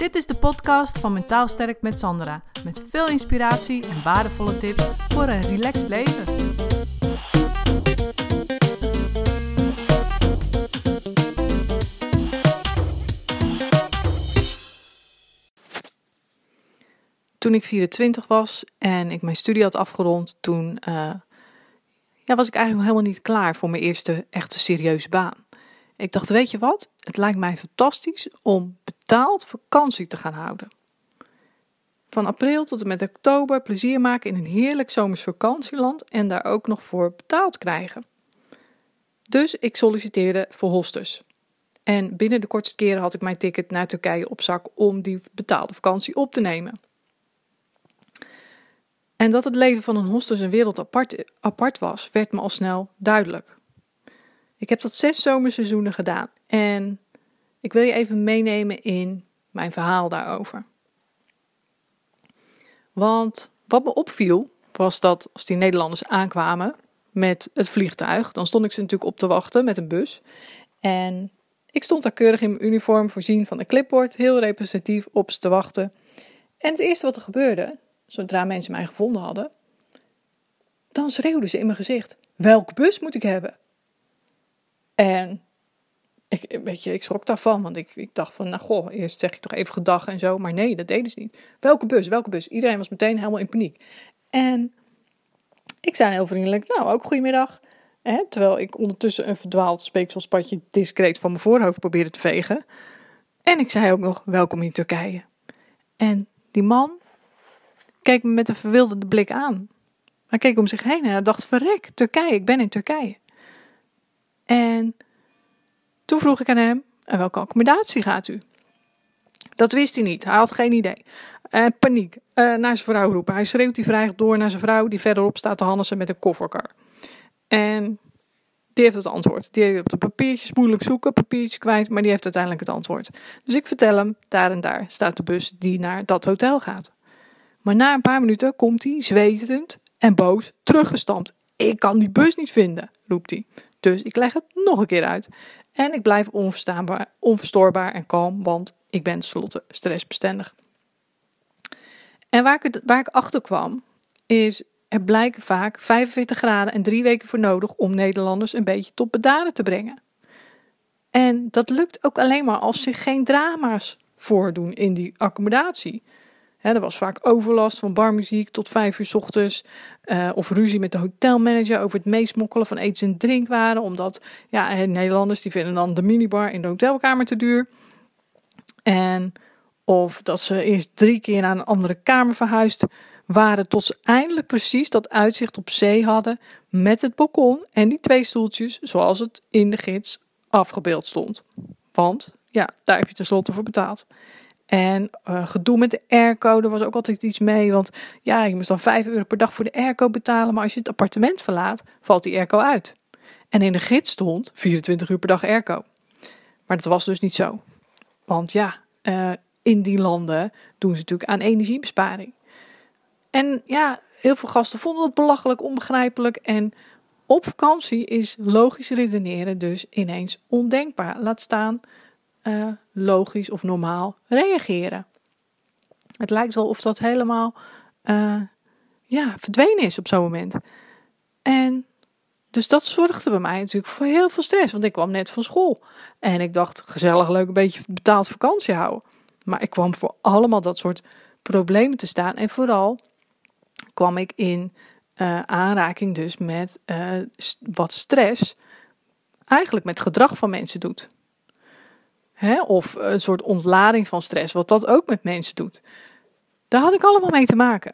Dit is de podcast van Mentaal Sterk met Sandra. Met veel inspiratie en waardevolle tips voor een relaxed leven. Toen ik 24 was en ik mijn studie had afgerond, toen uh, ja, was ik eigenlijk helemaal niet klaar voor mijn eerste echte serieuze baan. Ik dacht, weet je wat? Het lijkt mij fantastisch om betaald vakantie te gaan houden. Van april tot en met oktober plezier maken in een heerlijk zomers vakantieland en daar ook nog voor betaald krijgen. Dus ik solliciteerde voor hostess. En binnen de kortste keren had ik mijn ticket naar Turkije op zak om die betaalde vakantie op te nemen. En dat het leven van een hostess een wereld apart, apart was, werd me al snel duidelijk. Ik heb dat zes zomerseizoenen gedaan en ik wil je even meenemen in mijn verhaal daarover. Want wat me opviel was dat als die Nederlanders aankwamen met het vliegtuig, dan stond ik ze natuurlijk op te wachten met een bus. En ik stond daar keurig in mijn uniform, voorzien van een clipboard, heel representatief op ze te wachten. En het eerste wat er gebeurde, zodra mensen mij gevonden hadden, dan schreeuwden ze in mijn gezicht: Welke bus moet ik hebben? En ik, weet je, ik schrok daarvan, want ik, ik dacht van, nou goh, eerst zeg je toch even gedag en zo. Maar nee, dat deden ze niet. Welke bus, welke bus? Iedereen was meteen helemaal in paniek. En ik zei heel vriendelijk, nou ook goedemiddag. Hè, terwijl ik ondertussen een verdwaald speekselspatje discreet van mijn voorhoofd probeerde te vegen. En ik zei ook nog, welkom in Turkije. En die man keek me met een verwilderde blik aan. Hij keek om zich heen en hij dacht, verrek, Turkije, ik ben in Turkije. En toen vroeg ik aan hem: En welke accommodatie gaat u? Dat wist hij niet. Hij had geen idee. Uh, paniek. Uh, naar zijn vrouw roepen. Hij schreeuwt die vrij door naar zijn vrouw, die verderop staat te hannesen met een kofferkar. En die heeft het antwoord. Die heeft op de papiertjes moeilijk zoeken, papiertjes kwijt, maar die heeft uiteindelijk het antwoord. Dus ik vertel hem: daar en daar staat de bus die naar dat hotel gaat. Maar na een paar minuten komt hij, zwetend en boos, teruggestampt. Ik kan die bus niet vinden, roept hij. Dus ik leg het nog een keer uit. En ik blijf onverstaanbaar, onverstoorbaar en kalm, want ik ben tenslotte stressbestendig. En waar ik, waar ik achter kwam, is er blijken vaak 45 graden en drie weken voor nodig om Nederlanders een beetje tot bedaren te brengen. En dat lukt ook alleen maar als zich geen drama's voordoen in die accommodatie er was vaak overlast van barmuziek tot vijf uur ochtends. Uh, of ruzie met de hotelmanager over het meesmokkelen van eten en drinkwaren. Omdat ja, Nederlanders die vinden dan de minibar in de hotelkamer te duur. En of dat ze eerst drie keer naar een andere kamer verhuisd waren. Tot ze eindelijk precies dat uitzicht op zee hadden. Met het balkon en die twee stoeltjes zoals het in de gids afgebeeld stond. Want ja, daar heb je tenslotte voor betaald. En uh, gedoe met de airco, er was ook altijd iets mee. Want ja, je moest dan 5 euro per dag voor de airco betalen. Maar als je het appartement verlaat, valt die airco uit. En in de gids stond 24 uur per dag airco. Maar dat was dus niet zo. Want ja, uh, in die landen doen ze natuurlijk aan energiebesparing. En ja, heel veel gasten vonden het belachelijk, onbegrijpelijk. En op vakantie is logisch redeneren dus ineens ondenkbaar. Laat staan uh, logisch of normaal reageren. Het lijkt wel of dat helemaal uh, ja, verdwenen is op zo'n moment. En dus dat zorgde bij mij natuurlijk voor heel veel stress, want ik kwam net van school. En ik dacht, gezellig, leuk, een beetje betaald vakantie houden. Maar ik kwam voor allemaal dat soort problemen te staan. En vooral kwam ik in uh, aanraking dus met wat stress eigenlijk met gedrag van mensen doet. Hè? Of een soort ontlading van stress, wat dat ook met mensen doet. Daar had ik allemaal mee te maken.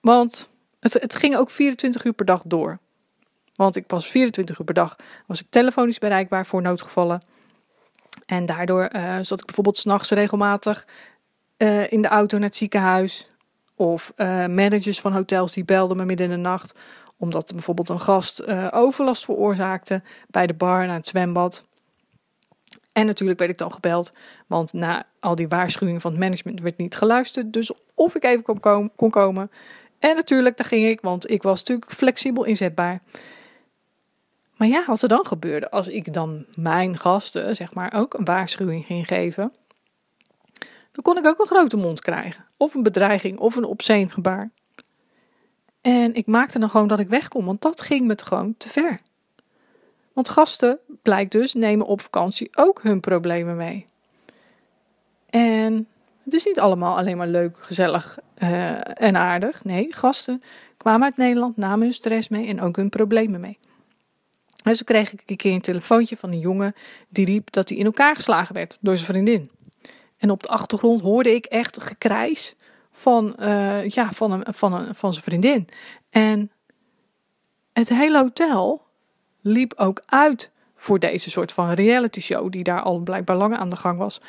Want het, het ging ook 24 uur per dag door. Want ik was 24 uur per dag was ik telefonisch bereikbaar voor noodgevallen. En daardoor uh, zat ik bijvoorbeeld s'nachts regelmatig uh, in de auto naar het ziekenhuis. Of uh, managers van hotels die belden me midden in de nacht. Omdat bijvoorbeeld een gast overlast veroorzaakte bij de bar naar het zwembad. En natuurlijk werd ik dan gebeld, want na al die waarschuwingen van het management werd niet geluisterd. Dus of ik even kon, komen, kon komen. En natuurlijk, daar ging ik, want ik was natuurlijk flexibel inzetbaar. Maar ja, wat er dan gebeurde als ik dan mijn gasten, zeg maar, ook een waarschuwing ging geven, dan kon ik ook een grote mond krijgen. Of een bedreiging, of een obscene gebaar. En ik maakte dan gewoon dat ik wegkom, want dat ging me gewoon te ver. Want gasten, blijkt dus, nemen op vakantie ook hun problemen mee. En het is niet allemaal alleen maar leuk, gezellig uh, en aardig. Nee, gasten kwamen uit Nederland, namen hun stress mee en ook hun problemen mee. En zo kreeg ik een keer een telefoontje van een jongen die riep dat hij in elkaar geslagen werd door zijn vriendin. En op de achtergrond hoorde ik echt gekrijs van, uh, ja, van, een, van, een, van zijn vriendin. En het hele hotel liep ook uit voor deze soort van reality show, die daar al blijkbaar lang aan de gang was.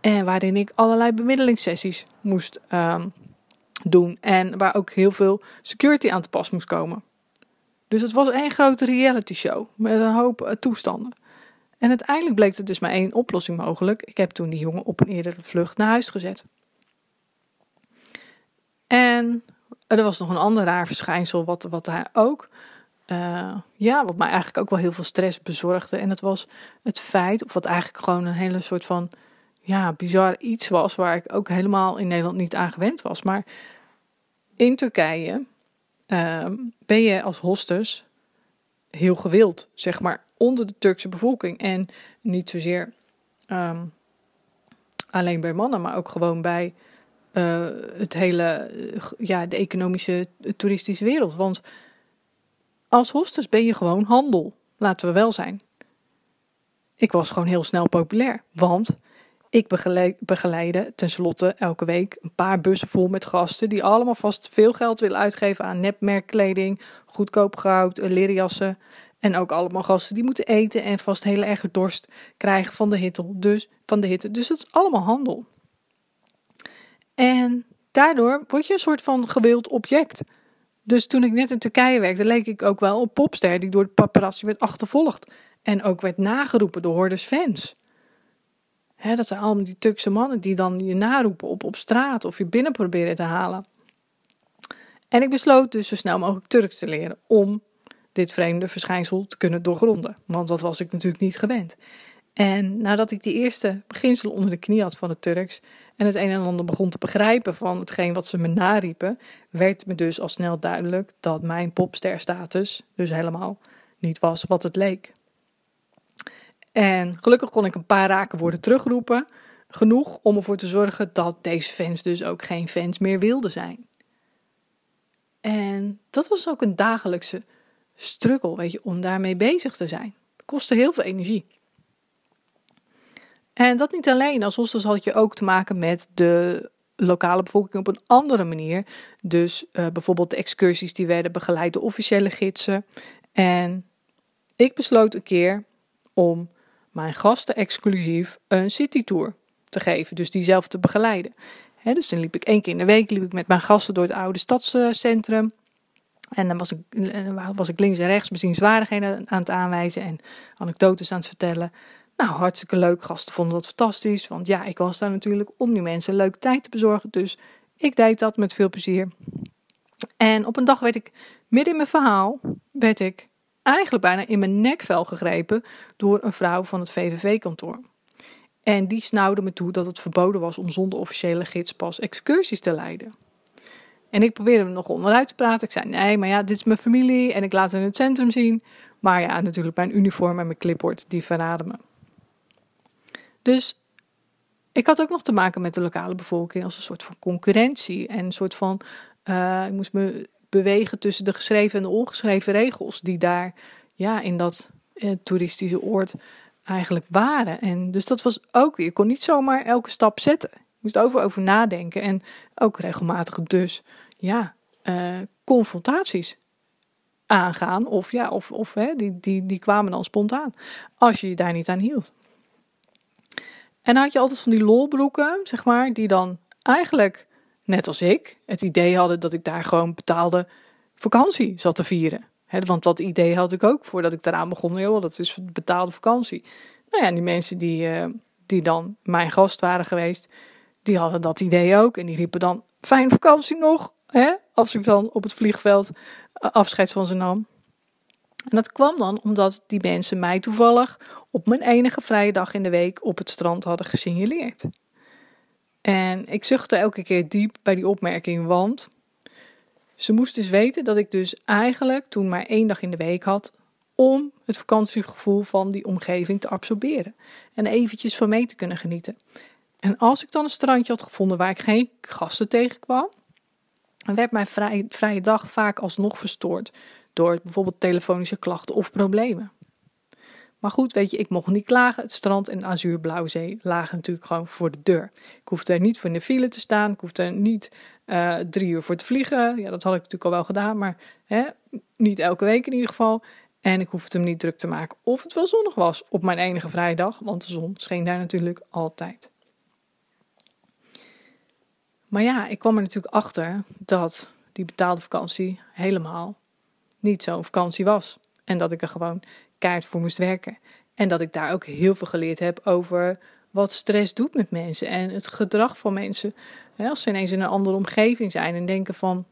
En waarin ik allerlei bemiddelingssessies moest uh, doen. En waar ook heel veel security aan te pas moest komen. Dus het was één grote reality show met een hoop uh, toestanden. En uiteindelijk bleek er dus maar één oplossing mogelijk. Ik heb toen die jongen op een eerdere vlucht naar huis gezet. En er was nog een ander raar verschijnsel, wat, wat daar ook, uh, ja, wat mij eigenlijk ook wel heel veel stress bezorgde. En dat was het feit, of wat eigenlijk gewoon een hele soort van, ja, bizar iets was, waar ik ook helemaal in Nederland niet aan gewend was. Maar in Turkije uh, ben je als hostess heel gewild, zeg maar, onder de Turkse bevolking. En niet zozeer um, alleen bij mannen, maar ook gewoon bij uh, het hele, uh, ja, de economische, toeristische wereld. Want als hostess ben je gewoon handel, laten we wel zijn. Ik was gewoon heel snel populair, want ik begeleide tenslotte elke week een paar bussen vol met gasten die allemaal vast veel geld willen uitgeven aan nepmerkkleding, goedkoop goud, leerjassen. En ook allemaal gasten die moeten eten en vast hele erge dorst krijgen van de hitte. Dus, van de hitte. dus dat is allemaal handel. En daardoor word je een soort van gewild object. Dus toen ik net in Turkije werkte, leek ik ook wel een popster die door de paparazzi werd achtervolgd. En ook werd nageroepen door hordes fans. dat zijn allemaal die Turkse mannen die dan je naroepen op, op straat of je binnen proberen te halen. En ik besloot dus zo snel mogelijk Turks te leren om dit vreemde verschijnsel te kunnen doorgronden. Want dat was ik natuurlijk niet gewend. En nadat ik die eerste beginselen onder de knie had van het Turks en het een en ander begon te begrijpen van hetgeen wat ze me nariepen, werd me dus al snel duidelijk dat mijn popsterstatus dus helemaal niet was wat het leek. En gelukkig kon ik een paar raken woorden terugroepen, genoeg om ervoor te zorgen dat deze fans dus ook geen fans meer wilden zijn. En dat was ook een dagelijkse struggle, weet je, om daarmee bezig te zijn. Het kostte heel veel energie. En dat niet alleen. Als hostels had je ook te maken met de lokale bevolking op een andere manier. Dus uh, bijvoorbeeld de excursies die werden begeleid door officiële gidsen. En ik besloot een keer om mijn gasten exclusief een citytour te geven. Dus die zelf te begeleiden. Dus dan liep ik één keer in de week liep ik met mijn gasten door het oude stadscentrum. En dan was ik, eh, was ik links en rechts bezienswaardigheden aan het aanwijzen en anekdotes aan het vertellen. Nou, hartstikke leuk. Gasten vonden dat fantastisch. Want ja, ik was daar natuurlijk om die mensen een tijd te bezorgen. Dus ik deed dat met veel plezier. En op een dag werd ik, midden in mijn verhaal, werd ik eigenlijk bijna in mijn nekvel gegrepen door een vrouw van het VVV-kantoor. En die snauwde me toe dat het verboden was om zonder officiële gidspas excursies te leiden. En ik probeerde hem nog onderuit te praten. Ik zei: Nee, maar ja, dit is mijn familie en ik laat hen het centrum zien. Maar ja, natuurlijk mijn uniform en mijn clipboard, die verraden me. Dus ik had ook nog te maken met de lokale bevolking als een soort van concurrentie. En een soort van, uh, ik moest me bewegen tussen de geschreven en de ongeschreven regels die daar ja, in dat uh, toeristische oord eigenlijk waren. En dus dat was ook weer, je kon niet zomaar elke stap zetten. Je moest over, over nadenken en ook regelmatig dus, ja, uh, confrontaties aangaan. Of ja, of, of hè, die, die, die kwamen dan spontaan, als je je daar niet aan hield. En dan had je altijd van die lolbroeken, zeg maar, die dan eigenlijk, net als ik, het idee hadden dat ik daar gewoon betaalde vakantie zat te vieren. want dat idee had ik ook voordat ik eraan begon. Joh, dat is betaalde vakantie. Nou ja, die mensen die, uh, die dan mijn gast waren geweest, die hadden dat idee ook. En die riepen dan, fijn vakantie nog, hè? als ik dan op het vliegveld eh, afscheid van ze nam. En dat kwam dan omdat die mensen mij toevallig op mijn enige vrije dag in de week op het strand hadden gesignaleerd. En ik zuchtte elke keer diep bij die opmerking, want ze moest dus weten dat ik dus eigenlijk toen maar één dag in de week had om het vakantiegevoel van die omgeving te absorberen en eventjes van mee te kunnen genieten. En als ik dan een strandje had gevonden waar ik geen gasten tegenkwam, werd mijn vrije, vrije dag vaak alsnog verstoord door bijvoorbeeld telefonische klachten of problemen. Maar goed, weet je, ik mocht niet klagen. Het strand en Azuurblauwzee lagen natuurlijk gewoon voor de deur. Ik hoefde er niet voor in de file te staan. Ik hoefde er niet uh, drie uur voor te vliegen. Ja, dat had ik natuurlijk al wel gedaan, maar hè, niet elke week in ieder geval. En ik hoefde hem niet druk te maken of het wel zonnig was op mijn enige vrije dag, want de zon scheen daar natuurlijk altijd. Maar ja, ik kwam er natuurlijk achter dat die betaalde vakantie helemaal niet zo'n vakantie was. En dat ik er gewoon keihard voor moest werken. En dat ik daar ook heel veel geleerd heb over wat stress doet met mensen en het gedrag van mensen. Als ze ineens in een andere omgeving zijn en denken van,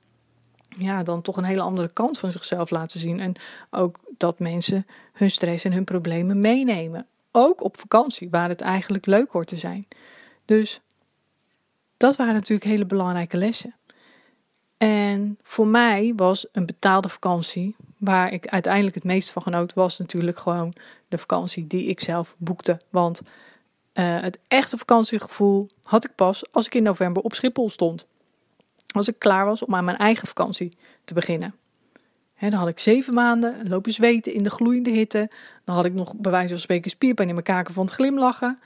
ja, dan toch een hele andere kant van zichzelf laten zien. En ook dat mensen hun stress en hun problemen meenemen. Ook op vakantie, waar het eigenlijk leuk hoort te zijn. Dus dat waren natuurlijk hele belangrijke lessen. En voor mij was een betaalde vakantie, waar ik uiteindelijk het meest van genoot, was natuurlijk gewoon de vakantie die ik zelf boekte. Want uh, het echte vakantiegevoel had ik pas als ik in november op Schiphol stond. Als ik klaar was om aan mijn eigen vakantie te beginnen. dan had ik zeven maanden lopen zweten in de gloeiende hitte. Dan had ik nog bij wijze van spreken spierpijn in mijn kaken van het glimlachen.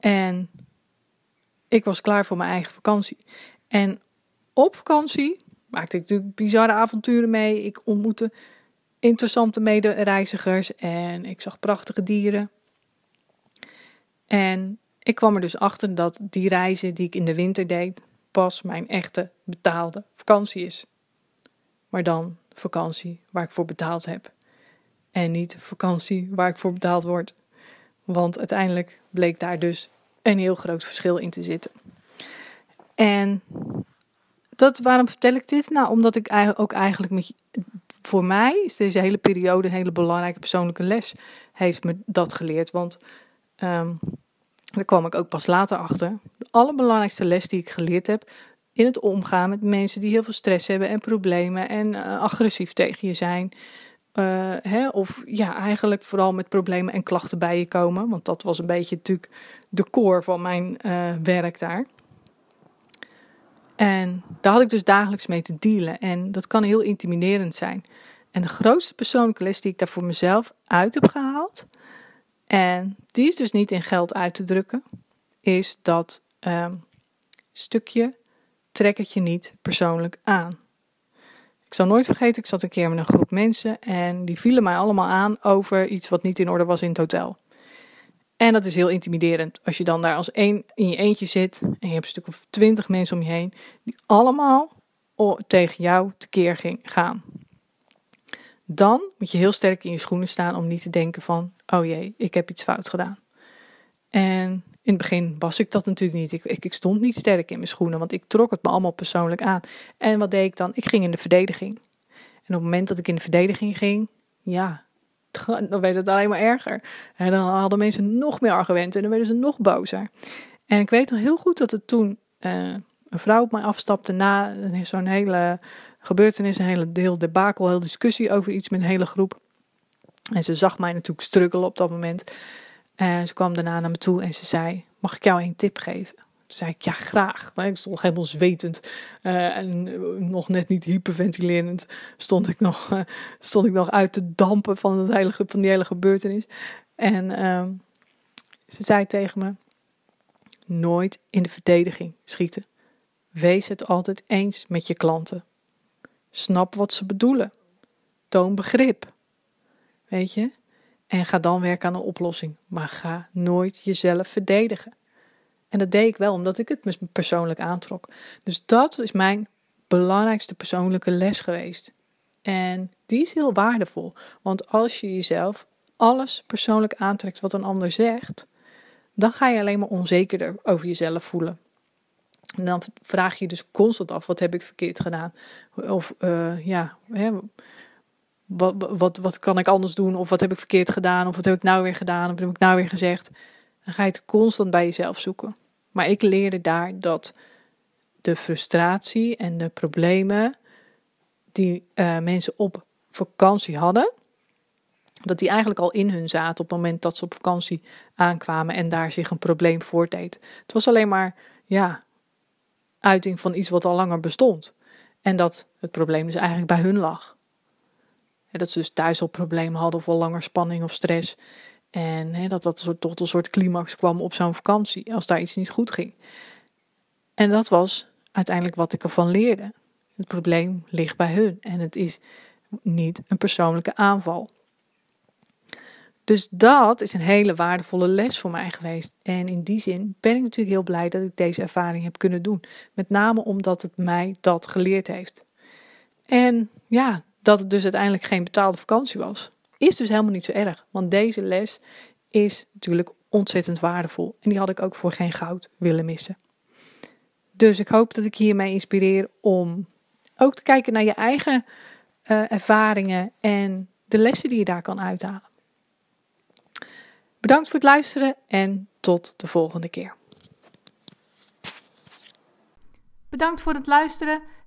En ik was klaar voor mijn eigen vakantie. En op vakantie maakte ik natuurlijk bizarre avonturen mee. Ik ontmoette interessante medereizigers en ik zag prachtige dieren. En ik kwam er dus achter dat die reizen die ik in de winter deed, pas mijn echte betaalde vakantie is. Maar dan vakantie waar ik voor betaald heb. En niet vakantie waar ik voor betaald word. Want uiteindelijk bleek daar dus een heel groot verschil in te zitten. En dat, waarom vertel ik dit? Nou, omdat ik ook eigenlijk met, voor mij is deze hele periode een hele belangrijke persoonlijke les. Heeft me dat geleerd. Want um, daar kwam ik ook pas later achter. De allerbelangrijkste les die ik geleerd heb in het omgaan met mensen die heel veel stress hebben en problemen en uh, agressief tegen je zijn. Uh, hè, of ja, eigenlijk vooral met problemen en klachten bij je komen. Want dat was een beetje natuurlijk de core van mijn uh, werk daar. En daar had ik dus dagelijks mee te dealen. En dat kan heel intimiderend zijn. En de grootste persoonlijke les die ik daar voor mezelf uit heb gehaald, en die is dus niet in geld uit te drukken, is dat um, stukje trek het je niet persoonlijk aan. Ik zal nooit vergeten, ik zat een keer met een groep mensen en die vielen mij allemaal aan over iets wat niet in orde was in het hotel. En dat is heel intimiderend als je dan daar als één in je eentje zit en je hebt een stuk of twintig mensen om je heen die allemaal tegen jou tekeer gaan. Dan moet je heel sterk in je schoenen staan om niet te denken van, oh jee, ik heb iets fout gedaan. En in het begin was ik dat natuurlijk niet. Ik, ik, stond niet sterk in mijn schoenen, want ik trok het me allemaal persoonlijk aan. En wat deed ik dan? Ik ging in de verdediging. En op het moment dat ik in de verdediging ging, ja, dan werd het alleen maar erger. En dan hadden mensen nog meer argumenten en dan werden ze nog bozer. En ik weet nog heel goed dat er toen uh, een vrouw op mij afstapte na zo'n hele gebeurtenis, een hele deel debakel, hele discussie over iets met een hele groep. En ze zag mij natuurlijk struggelen op dat moment. En ze kwam daarna naar me toe en ze zei: Mag ik jou een tip geven? Zei ik: Ja, graag. Maar ik stond helemaal zwetend uh, en nog net niet hyperventilerend. Stond ik nog, uh, stond ik nog uit te dampen van, het hele, die hele gebeurtenis. En uh, ze zei tegen me: Nooit in de verdediging schieten. Wees het altijd eens met je klanten. Snap wat ze bedoelen. Toon begrip. Weet je? En ga dan werken aan een oplossing. Maar ga nooit jezelf verdedigen. En dat deed ik wel omdat ik het me persoonlijk aantrok. Dus dat is mijn belangrijkste persoonlijke les geweest. En die is heel waardevol. Want als je jezelf alles persoonlijk aantrekt wat een ander zegt, dan ga je alleen maar onzekerder over jezelf voelen. En dan vraag je dus constant af: wat heb ik verkeerd gedaan? Of uh, ja, hè, wat, wat, wat kan ik anders doen? Of wat heb ik verkeerd gedaan? Of wat heb ik nou weer gedaan? Of wat heb ik nou weer gezegd? Dan ga je het constant bij jezelf zoeken. Maar ik leerde daar dat de frustratie en de problemen die uh, mensen op vakantie hadden, dat die eigenlijk al in hun zaten op het moment dat ze op vakantie aankwamen en daar zich een probleem voordeed. Het was alleen maar, ja, uiting van iets wat al langer bestond. En dat het probleem dus eigenlijk bij hun lag. En dat ze dus thuis al problemen hadden of al langer spanning of stress. En hè, dat dat tot een soort climax kwam op zo'n vakantie, als daar iets niet goed ging. En dat was uiteindelijk wat ik ervan leerde. Het probleem ligt bij hun en het is niet een persoonlijke aanval. Dus dat is een hele waardevolle les voor mij geweest. En in die zin ben ik natuurlijk heel blij dat ik deze ervaring heb kunnen doen. Met name omdat het mij dat geleerd heeft. En ja, dat het dus uiteindelijk geen betaalde vakantie was, is dus helemaal niet zo erg. Want deze les is natuurlijk ontzettend waardevol. En die had ik ook voor geen goud willen missen. Dus ik hoop dat ik hiermee inspireer om ook te kijken naar je eigen uh, ervaringen en de lessen die je daar kan uithalen. Bedankt voor het luisteren en tot de volgende keer. Bedankt voor het luisteren.